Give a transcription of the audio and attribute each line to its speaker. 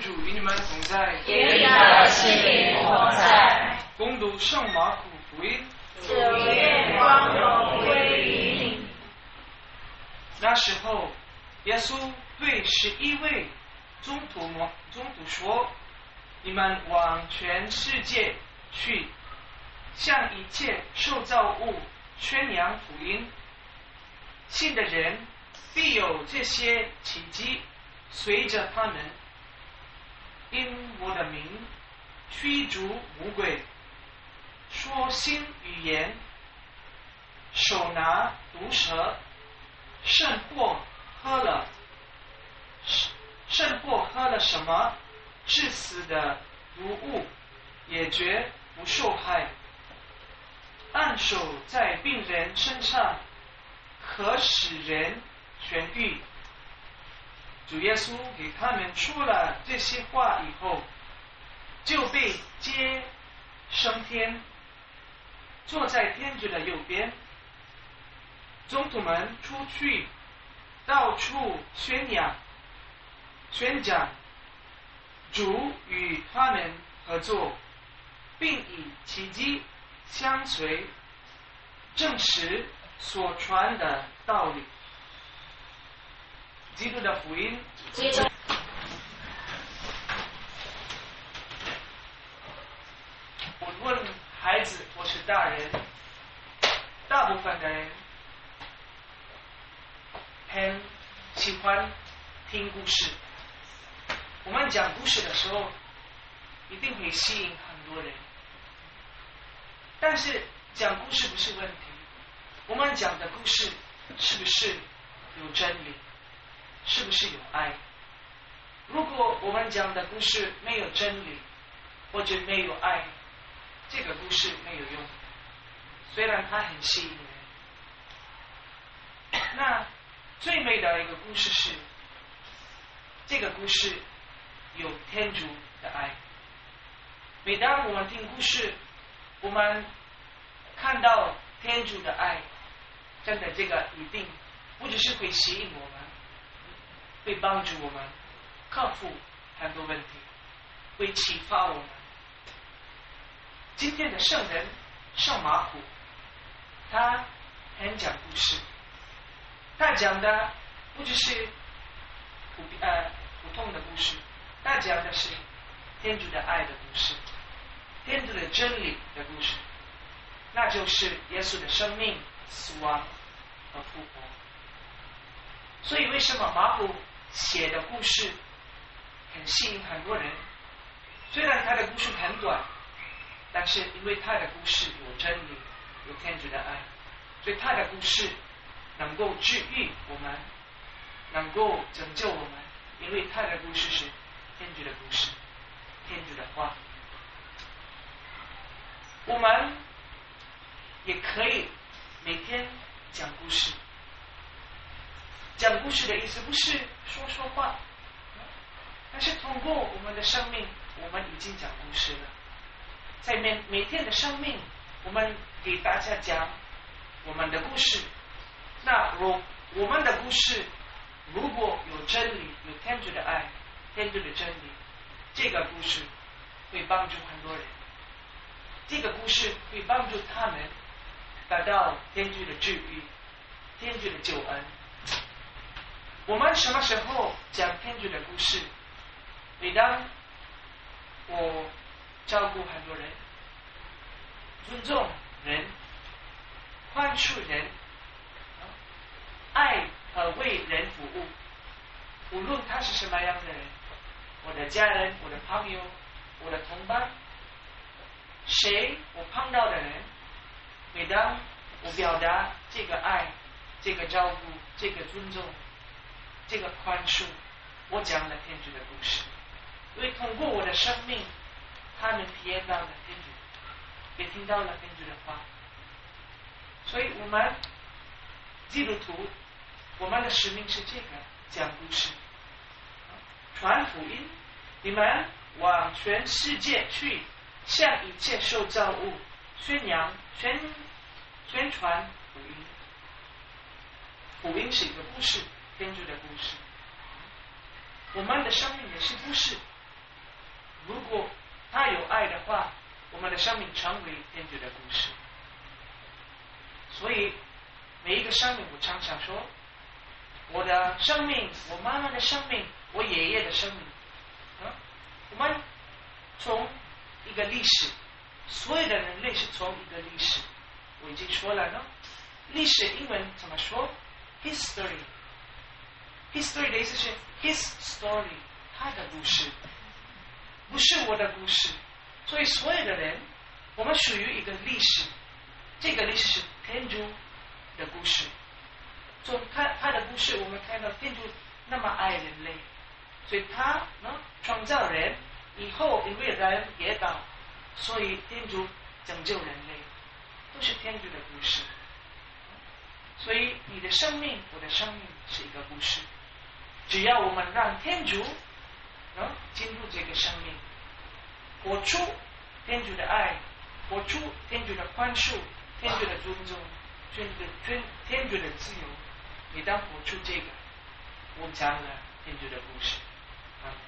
Speaker 1: 主与你们同在，
Speaker 2: 与你的心灵同在。
Speaker 1: 攻读圣马可福音。
Speaker 2: 主愿光荣归于你。
Speaker 1: 那时候，耶稣对十一位宗徒们宗徒说：“你们往全世界去，向一切受造物宣扬福音。信的人必有这些奇迹随着他们。因我的名驱逐魔鬼，说新语言，手拿毒蛇。”圣或喝了，圣圣或喝了什么致死的毒物，也绝不受害。按手在病人身上，可使人痊愈。主耶稣给他们说了这些话以后，就被接升天，坐在天主的右边。宗徒们出去，到处宣扬、宣讲主与他们合作，并以奇迹相随，证实所传的道理。基督的福音。
Speaker 2: 基督。
Speaker 1: 我问孩子我是大人，大部分的人。很喜欢听故事。我们讲故事的时候，一定会吸引很多人。但是讲故事不是问题，我们讲的故事是不是有真理？是不是有爱？如果我们讲的故事没有真理，或者没有爱，这个故事没有用。虽然它很吸引人，那。最美的一个故事是，这个故事有天主的爱。每当我们听故事，我们看到天主的爱，真的这个一定不只是会吸引我们，会帮助我们克服很多问题，会启发我们。今天的圣人圣马虎，他很讲故事。他讲的不只是普呃普通的故事，他讲的是天主的爱的故事，天主的真理的故事，那就是耶稣的生命、死亡和复活。所以，为什么马虎写的故事很吸引很多人？虽然他的故事很短，但是因为他的故事有真理、有天主的爱，所以他的故事。能够治愈我们，能够拯救我们，因为他的故事是天主的故事，天主的话。我们也可以每天讲故事。讲故事的意思不是说说话，但是通过我们的生命，我们已经讲故事了。在每每天的生命，我们给大家讲我们的故事。那我我们的故事，如果有真理，有天主的爱，天主的真理，这个故事会帮助很多人。这个故事会帮助他们达到天主的治愈，天主的救恩。我们什么时候讲天主的故事？每当我照顾很多人，尊重人，宽恕人。爱和为人服务，无论他是什么样的人，我的家人、我的朋友、我的同伴，谁我碰到的人，每当我表达这个爱、这个照顾、这个尊重、这个宽恕，我讲了天主的故事，因为通过我的生命，他们体验到了天主，也听到了天主的话，所以我们基督徒。我们的使命是这个：讲故事，传福音。你们往全世界去，向一切受造物宣扬、宣宣传福音。福音是一个故事，天主的故事。我们的生命也是故事，如果他有爱的话，我们的生命成为天主的故事。所以每一个生命，我常常说，我的生命，我妈妈的生命，我爷爷的生命，啊，我们从一个历史，所有的人类是从一个历史，我已经说了呢。历史英文怎么说？History。History 的意思是 His story，他的故事，不是我的故事。所以所有的人，我们属于一个历史，这个历史是天主的故事。从他他的故事，我们看到天主那么爱人类，所以他呢创造人以后，因为人跌倒，所以天主拯救人类，都是天主的故事。所以你的生命，我的生命是一个故事。只要我们让天主能进入这个生命，活出天主的爱，活出天主的宽恕，天主的尊重，天主的天天主的自由，你当活出这个，我讲了天主的故事啊。